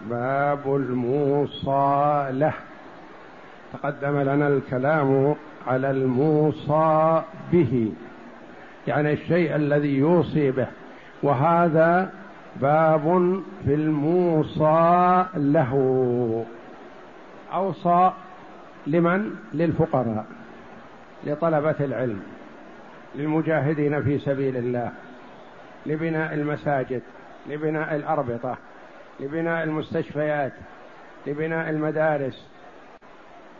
باب الموصى له تقدم لنا الكلام على الموصى به يعني الشيء الذي يوصي به. وهذا باب في الموصى له. أوصى لمن؟ للفقراء لطلبة العلم للمجاهدين في سبيل الله لبناء المساجد لبناء الأربطة. لبناء المستشفيات لبناء المدارس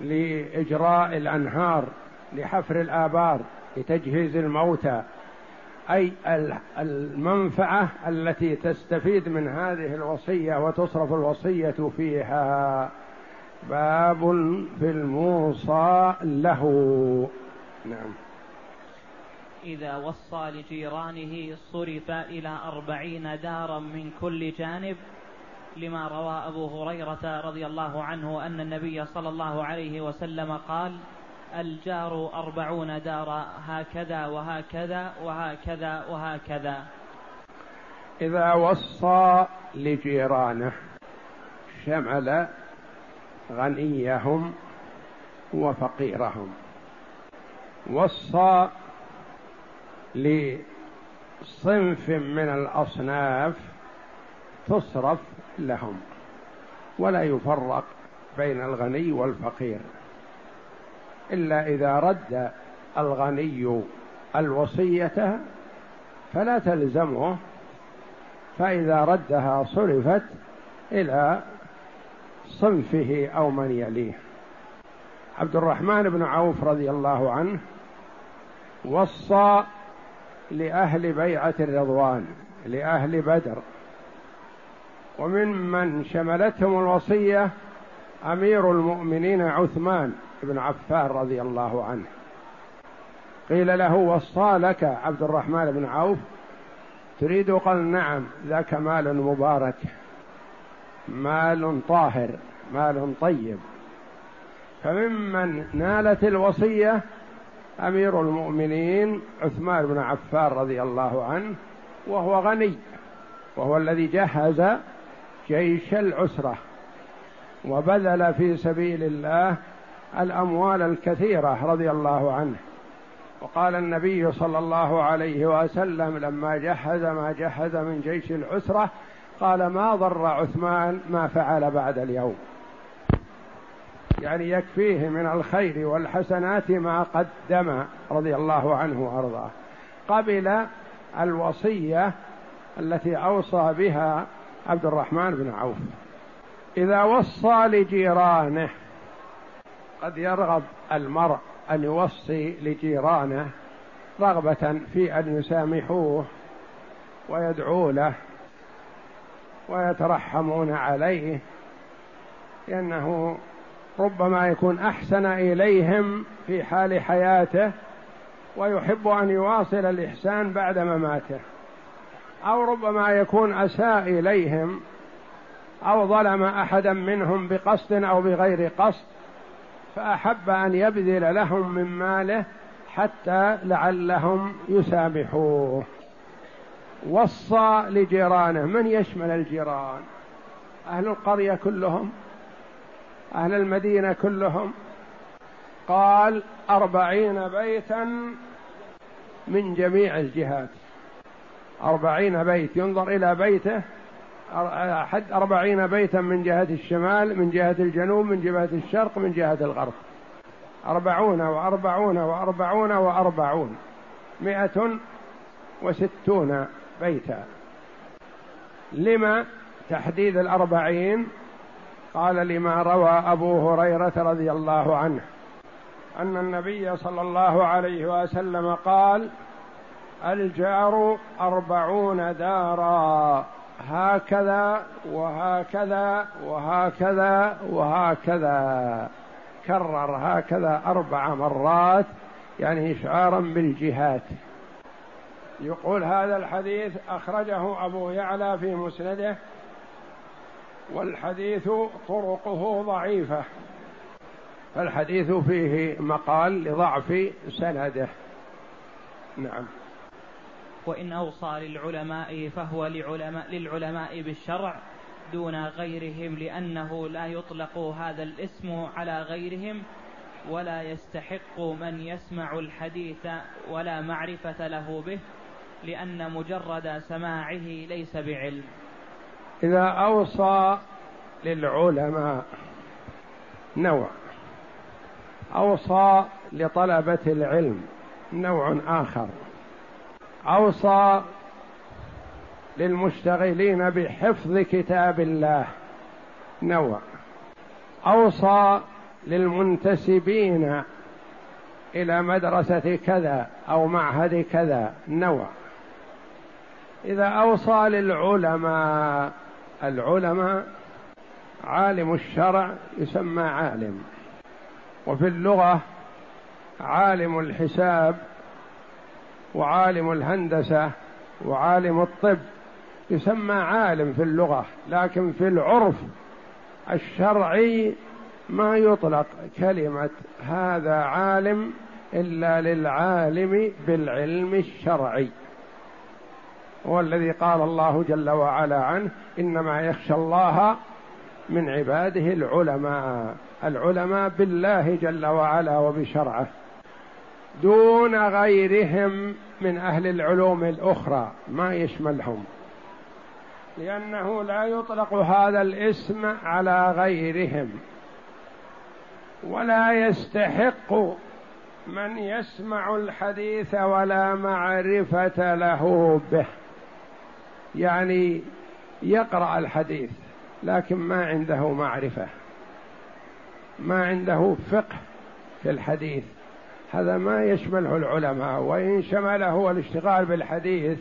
لإجراء الأنهار لحفر الآبار لتجهيز الموتى. أي المنفعة التي تستفيد من هذه الوصية وتصرف الوصية فيها. باب في الموصى له. نعم. إذا وصى لجيرانه صرف إلى أربعين دارا من كل جانب لما روى أبو هريرة رضي الله عنه أن النبي صلى الله عليه وسلم قال الجار أربعون دارا هكذا وهكذا وهكذا وهكذا. إذا وصى لجيرانه شمل غنيهم وفقيرهم. وصى لصنف من الأصناف تصرف لهم ولا يفرق بين الغني والفقير إلا إذا رد الغني الوصية فلا تلزمه فإذا ردها صرفت إلى صنفه أو من يليه. عبد الرحمن بن عوف رضي الله عنه وصى لأهل بيعة الرضوان لأهل بدر. وممن شملتهم الوصية أمير المؤمنين عثمان بن عفان رضي الله عنه. قيل له وصى لك عبد الرحمن بن عوف؟ تريد؟ قال نعم ذاك مال مبارك مال طاهر مال طيب. فممن نالت الوصية أمير المؤمنين عثمان بن عفان رضي الله عنه وهو غني وهو الذي جهز جيش العسرة وبذل في سبيل الله الأموال الكثيرة رضي الله عنه. وقال النبي صلى الله عليه وسلم لما جهز ما جهز من جيش العسرة قال ما ضر عثمان ما فعل بعد اليوم. يعني يكفيه من الخير والحسنات ما قدم رضي الله عنه وأرضاه. قبل الوصية التي أوصى بها عبد الرحمن بن عوف. إذا وصى لجيرانه قد يرغب المرء أن يوصي لجيرانه رغبة في أن يسامحوه ويدعوا له ويترحمون عليه لأنه ربما يكون أحسن إليهم في حال حياته ويحب أن يواصل الإحسان بعد مماته. أو ربما يكون أساء إليهم أو ظلم أحدا منهم بقصد أو بغير قصد فأحب أن يبذل لهم من ماله حتى لعلهم يسامحوه. وصى لجيرانه من يشمل الجيران؟ أهل القرية كلهم؟ أهل المدينة كلهم؟ قال أربعين بيتا من جميع الجهات. أربعين بيت ينظر إلى بيته حد أربعين بيتا من جهة الشمال من جهة الجنوب من جهة الشرق من جهة الغرب. أربعون وأربعون وأربعون وأربعون. مئة وستون بيتا. لما تحديد الأربعين؟ قال لما روى أبو هريرة رضي الله عنه أن النبي صلى الله عليه وسلم قال الجار أربعون دارا. هكذا وهكذا وهكذا وهكذا. كرر هكذا أربع مرات يعني اشعارا بالجهات. يقول هذا الحديث أخرجه أبو يعلى في مسنده والحديث طرقه ضعيفة. فالحديث فيه مقال لضعف سنده. نعم. وإن أوصى للعلماء فهو لعلماء, للعلماء بالشرع دون غيرهم لأنه لا يطلق هذا الاسم على غيرهم ولا يستحق من يسمع الحديث ولا معرفة له به لأن مجرد سماعه ليس بعلم. إذا أوصى للعلماء نوع. أوصى لطلبة العلم نوع آخر. أوصى للمشتغلين بحفظ كتاب الله. نوع أوصى للمنتسبين إلى مدرسة كذا أو معهد كذا. نوع إذا أوصى للعلماء العلماء عالم الشرع يسمى عالم وفي اللغة عالم الحساب وعالم الهندسة وعالم الطب. يسمى عالم في اللغة لكن في العرف الشرعي ما يطلق كلمة هذا عالم إلا للعالم بالعلم الشرعي. هو الذي قال الله جل وعلا عنه إنما يخشى الله من عباده العلماء العلماء بالله جل وعلا وبشرعه دون غيرهم من أهل العلوم الأخرى ما يشملهم. لأنه لا يطلق هذا الاسم على غيرهم. ولا يستحق من يسمع الحديث ولا معرفة له به. يعني يقرأ الحديث لكن ما عنده معرفة. ما عنده فقه في الحديث. هذا ما يشمله العلماء وإن شمله الاشتغال بالحديث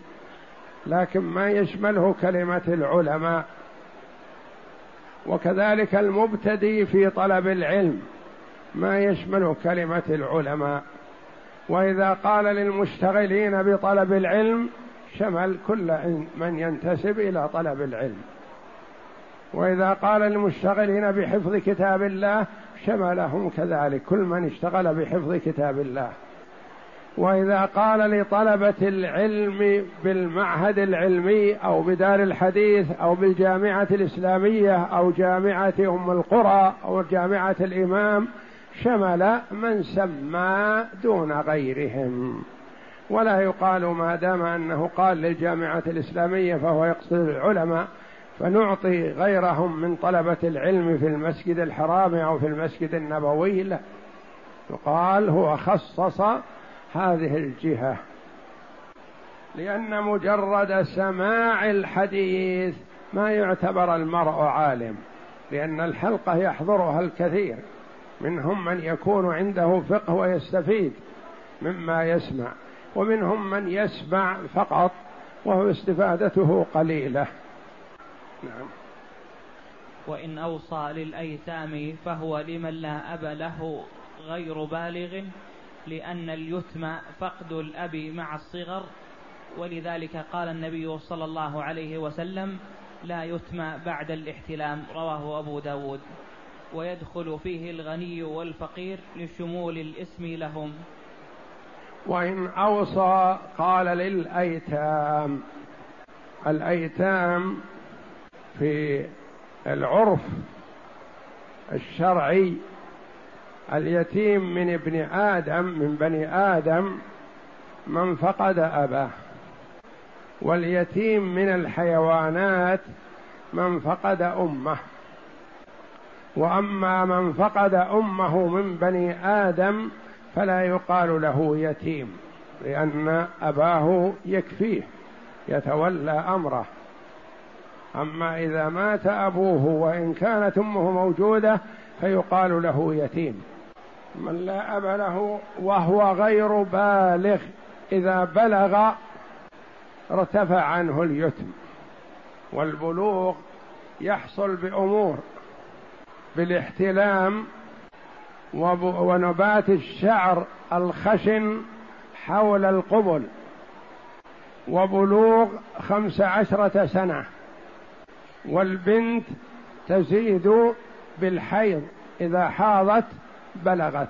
لكن ما يشمله كلمة العلماء. وكذلك المبتدي في طلب العلم ما يشمل كلمة العلماء. وإذا قال للمشتغلين بطلب العلم شمل كل من ينتسب إلى طلب العلم. وإذا قال للمشتغلين بحفظ كتاب الله شملهم كذلك كل من اشتغل بحفظ كتاب الله. وإذا قال لطلبة العلم بالمعهد العلمي أو بدار الحديث أو بالجامعة الإسلامية أو جامعة أم القرى أو جامعة الإمام شمل من سمى دون غيرهم. ولا يقال ما دام أنه قال للجامعة الإسلامية فهو يقصد العلماء فنعطي غيرهم من طلبة العلم في المسجد الحرام أو في المسجد النبوي لا يقال هو خصص هذه الجهة لأن مجرد سماع الحديث ما يعتبر المرء عالم لأن الحلقة يحضرها الكثير. منهم من يكون عنده فقه ويستفيد مما يسمع ومنهم من يسمع فقط وهو استفادته قليلة. نعم. وإن أوصى للأيتام فهو لمن لا أب له غير بالغ لأن اليتم فقد الأب مع الصغر. ولذلك قال النبي صلى الله عليه وسلم لا يتم بعد الاحتلام. رواه أبو داود. ويدخل فيه الغني والفقير لشمول الإسم لهم. وإن أوصى قال للأيتام. الأيتام في العرف الشرعي اليتيم من ابن آدم من بني آدم من فقد أباه. واليتيم من الحيوانات من فقد أمه. وأما من فقد أمه من بني آدم فلا يقال له يتيم لأن أباه يكفيه يتولى أمره. أما إذا مات أبوه وإن كانت أمه موجودة فيقال له يتيم. من لا أب له وهو غير بالغ إذا بلغ ارتفع عنه اليتم. والبلوغ يحصل بأمور بالاحتلام ونبات الشعر الخشن حول القبل. وبلوغ خمس عشرة سنة. والبنت تزيد بالحيض إذا حاضت بلغت.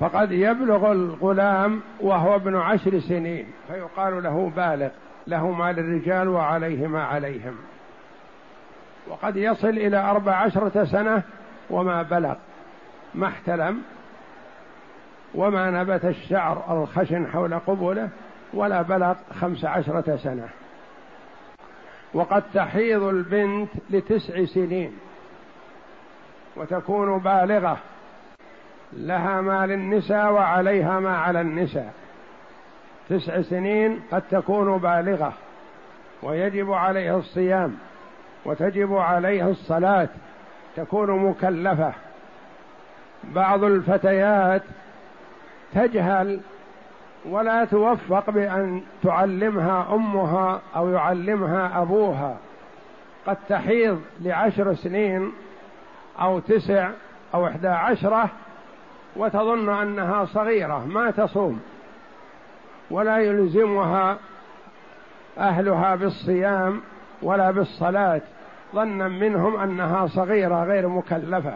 فقد يبلغ الغلام وهو ابن عشر سنين فيقال له بالغ له ما للرجال وعليه ما عليهم. وقد يصل إلى أربع عشرة سنة وما بلغ ما احتلم وما نبت الشعر الخشن حول قبله ولا بلغ خمس عشرة سنة. وقد تحيض البنت لتسع سنين وتكون بالغة لها ما للنساء وعليها ما على النساء. تسع سنين قد تكون بالغة ويجب عليها الصيام وتجب عليها الصلاة تكون مكلفة. بعض الفتيات تجهل ولا توفق بأن تعلمها أمها أو يعلمها أبوها. قد تحيض لعشر سنين أو تسع أو إحدى عشرة وتظن أنها صغيرة ما تصوم. ولا يلزمها أهلها بالصيام ولا بالصلاة. ظنا منهم أنها صغيرة غير مكلفة.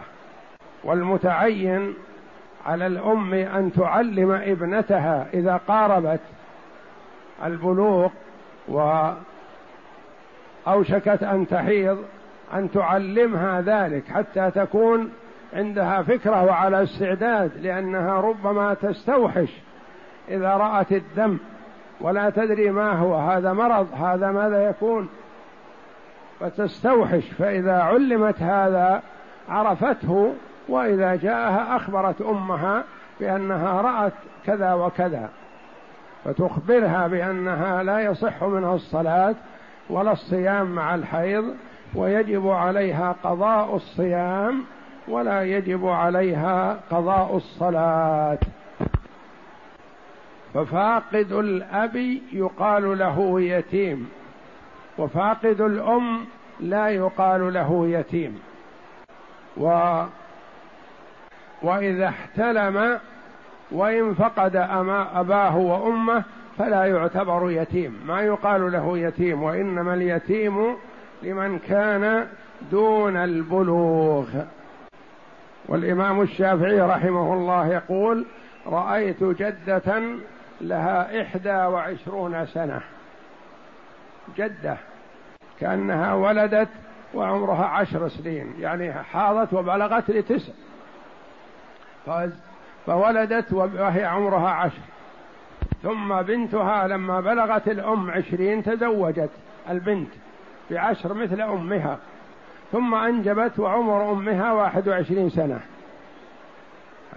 والمتعين على الأم أن تعلم ابنتها إذا قاربت البلوغ وأوشكت أن تحيض أن تعلمها ذلك حتى تكون عندها فكرة وعلى استعداد لأنها ربما تستوحش إذا رأت الدم. ولا تدري ما هو هذا مرض هذا ماذا يكون؟ فتستوحش. فإذا علمت هذا عرفته وإذا جاءها أخبرت أمها بأنها رأت كذا وكذا فتخبرها بأنها لا يصح منها الصلاة ولا الصيام مع الحيض ويجب عليها قضاء الصيام ولا يجب عليها قضاء الصلاة. ففاقد الأب يقال له يتيم وفاقد الأم لا يقال له يتيم. و وإذا احتلم وإن فقد أما أباه وأمه فلا يعتبر يتيم. ما يقال له يتيم وإنما اليتيم لمن كان دون البلوغ. والإمام الشافعي رحمه الله يقول رأيت جدة لها إحدى وعشرون سنة. جدة كأنها ولدت وعمرها عشر سنين يعني حاضت وبلغت لتسع. فولدت وهي عمرها عشر. ثم بنتها لما بلغت الأم عشرين تزوجت البنت بعشر مثل أمها. ثم أنجبت وعمر أمها واحد وعشرين سنة.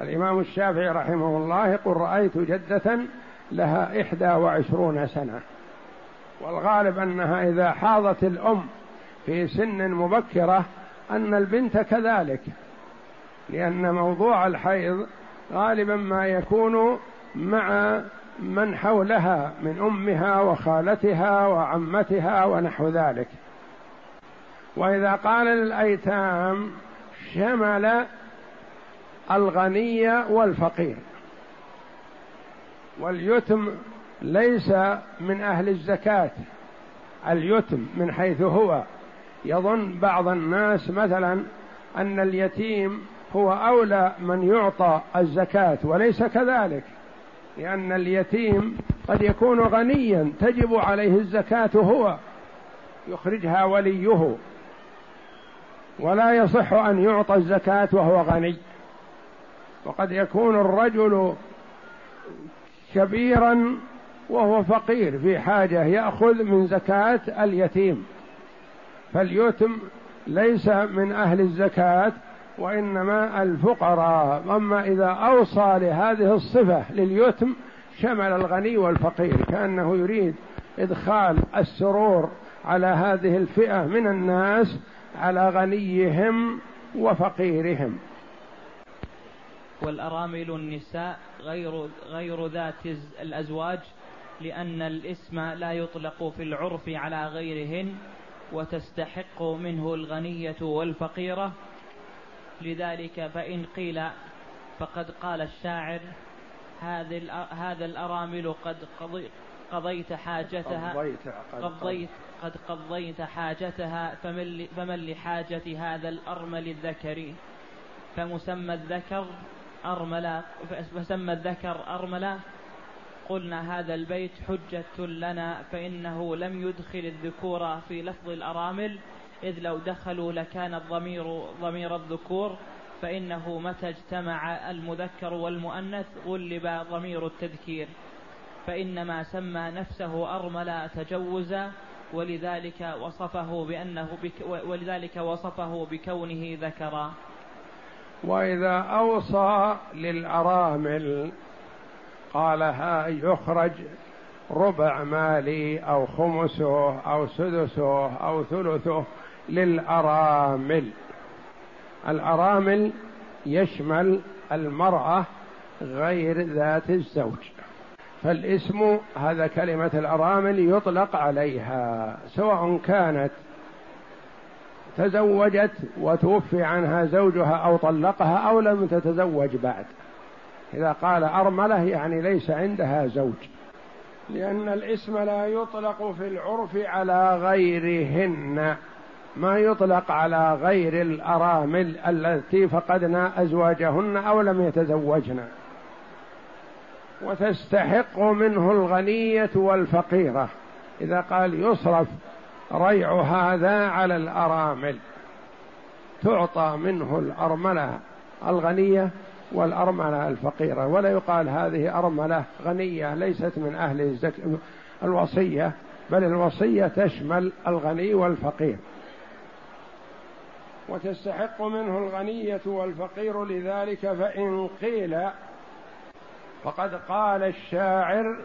الإمام الشافعي رحمه الله يقول رأيت جدة لها إحدى وعشرون سنة. والغالب أنها إذا حاضت الأم في سن مبكرة أن البنت كذلك. لأن موضوع الحيض غالبا ما يكون مع من حولها من أمها وخالتها وعمتها ونحو ذلك. وإذا قال للأيتام شمل الغني والفقير. واليتم ليس من أهل الزكاة. اليتم من حيث هو. يظن بعض الناس مثلا أن اليتيم هو أولى من يعطى الزكاة وليس كذلك لأن اليتيم قد يكون غنيا تجب عليه الزكاة هو يخرجها وليه. ولا يصح أن يعطى الزكاة وهو غني. وقد يكون الرجل كبيرا وهو فقير في حاجة يأخذ من زكاة اليتيم. فاليتم ليس من أهل الزكاة وإنما الفقراء. أما إذا أوصى لهذه الصفة لليتم شمل الغني والفقير كأنه يريد إدخال السرور على هذه الفئة من الناس على غنيهم وفقيرهم. والأرامل النساء غير غير ذات الأزواج لأن الإسم لا يطلق في العرف على غيرهن وتستحق منه الغنية والفقيرة. لذلك فإن قيل فقد قال الشاعر هذه هذا الأرامل قد قضيت حاجتها قضيت قد قضيت. حاجتها فمن, فمن لحاجة هذا الأرمل الذكر؟ فمسمى الذكر أرملا فسمى الذكر أرملا قلنا هذا البيت حجة لنا فإنه لم يدخل الذكور في لفظ الأرامل إذ لو دخلوا لكان الضمير ضمير الذكور فإنه متى اجتمع المذكر والمؤنث غلب ضمير التذكير. فإنما سمى نفسه أرملا تجوزا ولذلك وصفه بأنه بك ولذلك وصفه بكونه ذكرا. وإذا أوصى للأرامل قال ها يخرج ربع مالي أو خمسه أو سدسه أو ثلثه للأرامل. الأرامل يشمل المرأة غير ذات الزوج. فالاسم هذا كلمة الأرامل يطلق عليها سواء كانت تزوجت وتوفي عنها زوجها أو طلقها أو لم تتزوج بعد. إذا قال أرملة يعني ليس عندها زوج. لأن الاسم لا يطلق في العرف على غيرهن. ما يطلق على غير الأرامل التي فقدنا أزواجهن أو لم يتزوجن وتستحق منه الغنية والفقيرة. إذا قال يصرف ريع هذا على الأرامل تعطى منه الأرملة الغنية والأرملة الفقيرة. ولا يقال هذه أرملة غنية ليست من أهل. الوصية بل الوصية تشمل الغني والفقير. وتستحق منه الغنية والفقير لذلك فإن قيل فقد قال الشاعر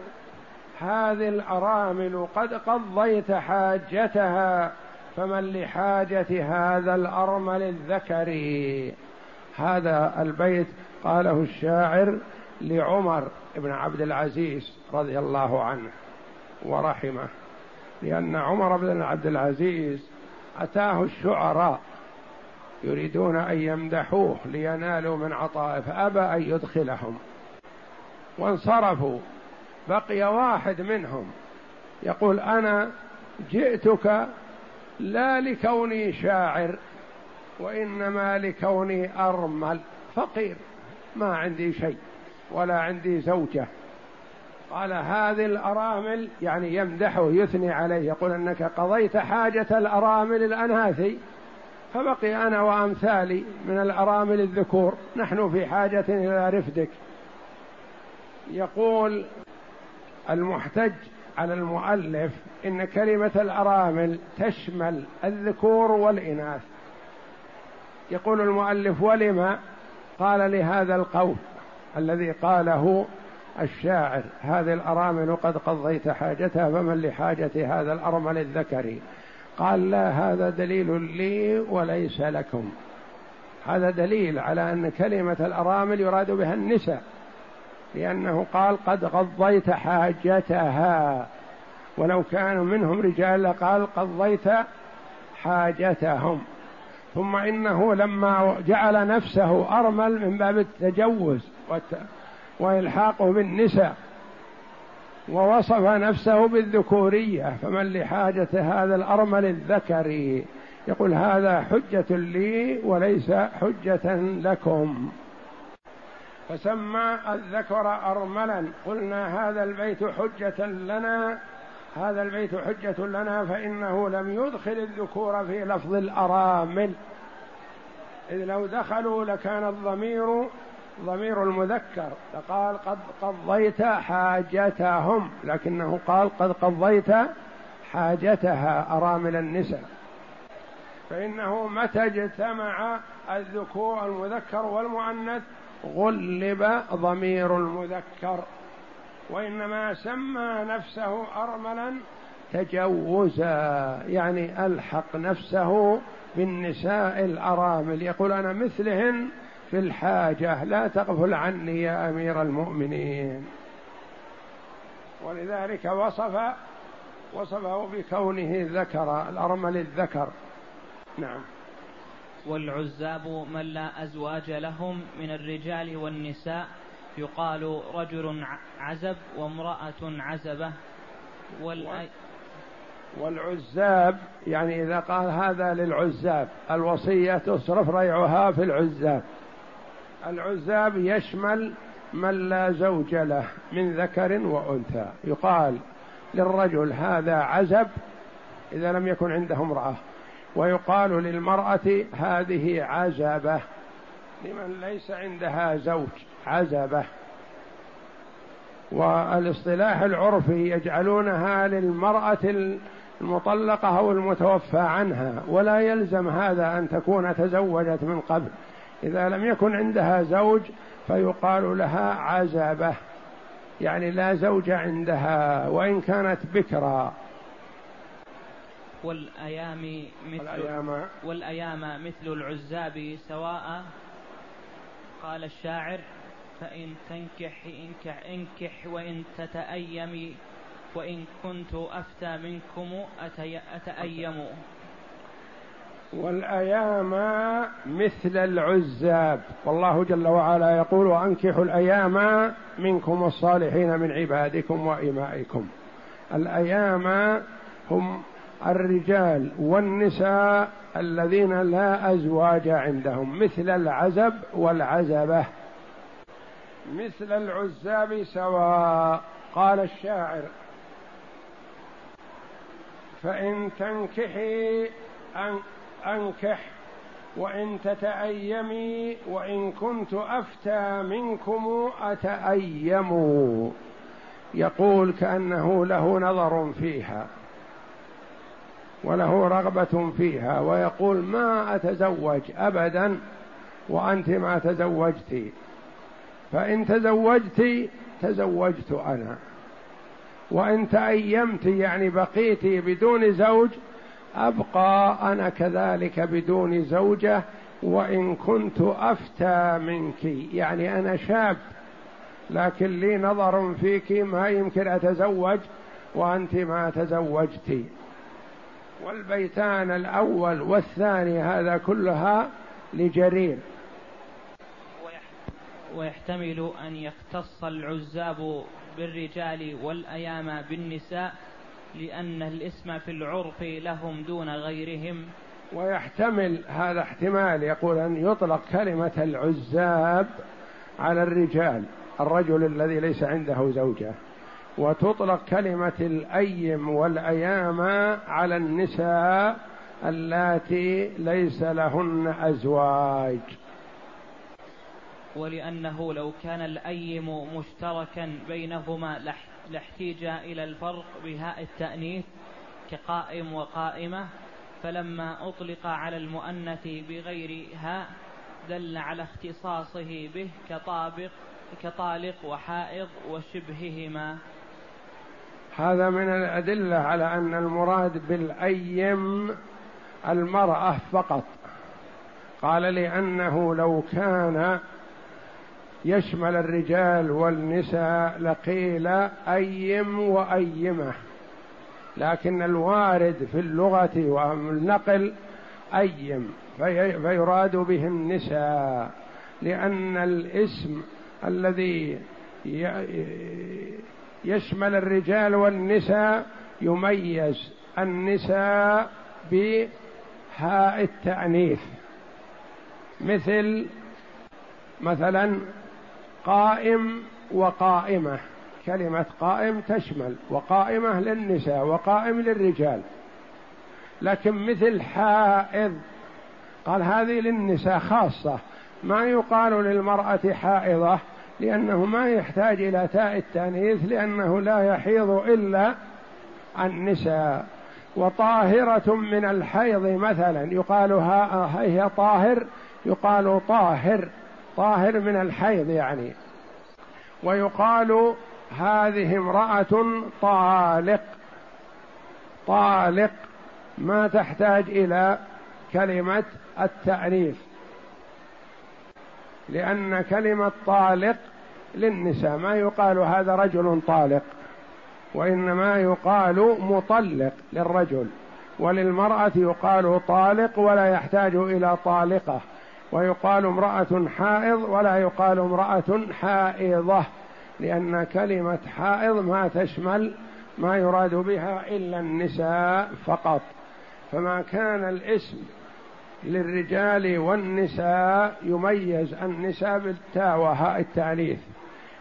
هذه الأرامل قد قضيت حاجتها فمن لحاجة هذا الأرمل الذكري هذا البيت قاله الشاعر لعمر بن عبد العزيز رضي الله عنه ورحمه لأن عمر بن عبد العزيز أتاه الشعراء يريدون أن يمدحوه لينالوا من عطائه فأبى أن يدخلهم. وانصرفوا. بقي واحد منهم. يقول أنا جئتك لا لكوني شاعر وإنما لكوني أرمل. فقير. ما عندي شيء ولا عندي زوجة. قال هذه الأرامل يعني يمدحه يثني عليه يقول أنك قضيت حاجة الأرامل الاناثي فبقي أنا وأمثالي من الأرامل الذكور. نحن في حاجة إلى رفدك. يقول المحتج على المؤلف إن كلمة الأرامل تشمل الذكور والإناث. يقول المؤلف ولم قال لهذا القول الذي قاله الشاعر هذه الأرامل قد قضيت حاجتها فمن لحاجة هذا الأرمل الذكري؟ قال لا هذا دليل لي وليس لكم. هذا دليل على أن كلمة الأرامل يراد بها النساء لأنه قال قد قضيت حاجتها. ولو كانوا منهم رجال لقال قضيت حاجتهم. ثم إنه لما جعل نفسه أرمل من باب التجوز وإلحاقه بالنساء ووصف نفسه بالذكورية فمن لحاجة هذا الأرمل الذكري؟ يقول هذا حجة لي وليس حجة لكم. فسمى الذكر أرملا. قلنا هذا البيت حجة لنا هذا البيت حجة لنا فإنه لم يدخل الذكور في لفظ الأرامل. إذ لو دخلوا لكان الضمير ضمير المذكر فقال قد قضيت حاجتهم لكنه قال قد قضيت حاجتها أرامل النساء فإنه متى اجتمع الذكور المذكر والمؤنث غلب ضمير المذكر. وإنما سمى نفسه ارملا تجوزا يعني ألحق نفسه بالنساء الأرامل. يقول أنا مثلهن في الحاجة لا تغفل عني يا أمير المؤمنين. ولذلك وصف وصفه بكونه ذكر الأرمل الذكر. نعم. والعزاب من لا أزواج لهم من الرجال والنساء يقال رجل عزب وامرأة عزبة. والأي والعزاب يعني إذا قال هذا للعزاب الوصية تصرف ريعها في العزاب. العزاب يشمل من لا زوج له من ذكر وأنثى. يقال للرجل هذا عزب إذا لم يكن عنده امرأة. ويقال للمرأة هذه عزبة. لمن ليس عندها زوج عزبة. والاصطلاح العرفي يجعلونها للمرأة المطلقة أو المتوفى عنها. ولا يلزم هذا أن تكون تزوجت من قبل. إذا لم يكن عندها زوج فيقال لها عزبة. يعني لا زوج عندها وإن كانت بكرا. والأيام مثل والأيام, والأيام مثل العزاب سواء. قال الشاعر فإن تنكح إنكح إنكح وإن تتأيمي وإن كنت أفتى منكم أتأيم. والأيام مثل العزاب. والله جل وعلا يقول وأنكحوا الأيام منكم الصالحين من عبادكم وإمائكم. الأيام هم الرجال والنساء الذين لا أزواج عندهم مثل العزب والعزبة. مثل العزاب سواء. قال الشاعر فإن تنكحي أن أنكح وإن تتأيمي وإن كنت أفتى منكم أتأيم. يقول كأنه له نظر فيها وله رغبة فيها ويقول ما أتزوج أبدا وأنت ما تزوجت. فإن تزوجت تزوجت أنا. وإن تأيمت يعني بقيت بدون زوج أبقى أنا كذلك بدون زوجة وإن كنت أفتى منك. يعني أنا شاب لكن لي نظر فيك ما يمكن أتزوج وأنت ما تزوجت. والبيتان الأول والثاني هذا كلها لجرير. ويحتمل أن يختص العزاب بالرجال والأيام بالنساء لأن الاسم في العرف لهم دون غيرهم. ويحتمل هذا احتمال يقول أن يطلق كلمة العزاب على الرجال الرجل الذي ليس عنده زوجة وتطلق كلمة الأيم والأيام على النساء اللاتي ليس لهن أزواج. ولأنه لو كان الأيم مشتركا بينهما لاحتيج إلى الفرق بهاء التأنيث كقائم وقائمة فلما أطلق على المؤنث بغير هاء دل على اختصاصه به كطابق كطالق وحائض وشبههما. هذا من الأدلة على أن المراد بالأيم المرأة فقط. قال لأنه لو كان يشمل الرجال والنساء لقيل أيم وأيمة. لكن الوارد في اللغة والنقل أيم فيراد به النساء لأن الاسم الذي يشمل الرجال والنساء يميز النساء بهاء التأنيث. مثل مثلا قائم وقائمة. كلمة قائم تشمل وقائمة للنساء وقائم للرجال. لكن مثل حائض قال هذه للنساء خاصة. ما يقال للمرأة حائضة لأنه ما يحتاج إلى تاء التانيث لأنه لا يحيض إلا النساء. وطاهرة من الحيض مثلا يقال هي طاهر يقال طاهر. طاهر من الحيض يعني. ويقال هذه امرأة طالق. طالق ما تحتاج إلى كلمة التأنيث. لأن كلمة طالق للنساء ما يقال هذا رجل طالق وإنما يقال مطلق للرجل. وللمرأة يقال طالق ولا يحتاج إلى طالقة. ويقال امرأة حائض ولا يقال امرأة حائضة لأن كلمة حائض ما تشمل ما يراد بها إلا النساء فقط. فما كان الاسم للرجال والنساء يميز النساء بالتاء وهاء التأنيث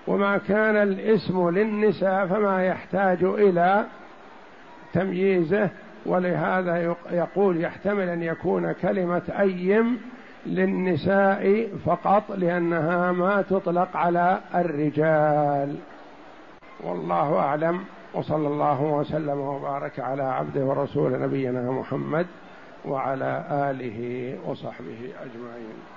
وما كان الاسم للنساء فما يحتاج إلى تمييزه ولهذا يقول يحتمل أن يكون كلمة أيم للنساء فقط لأنها ما تطلق على الرجال. والله أعلم وصلى الله وسلم وبارك على عبده ورسول نبينا محمد وعلى آله وصحبه أجمعين.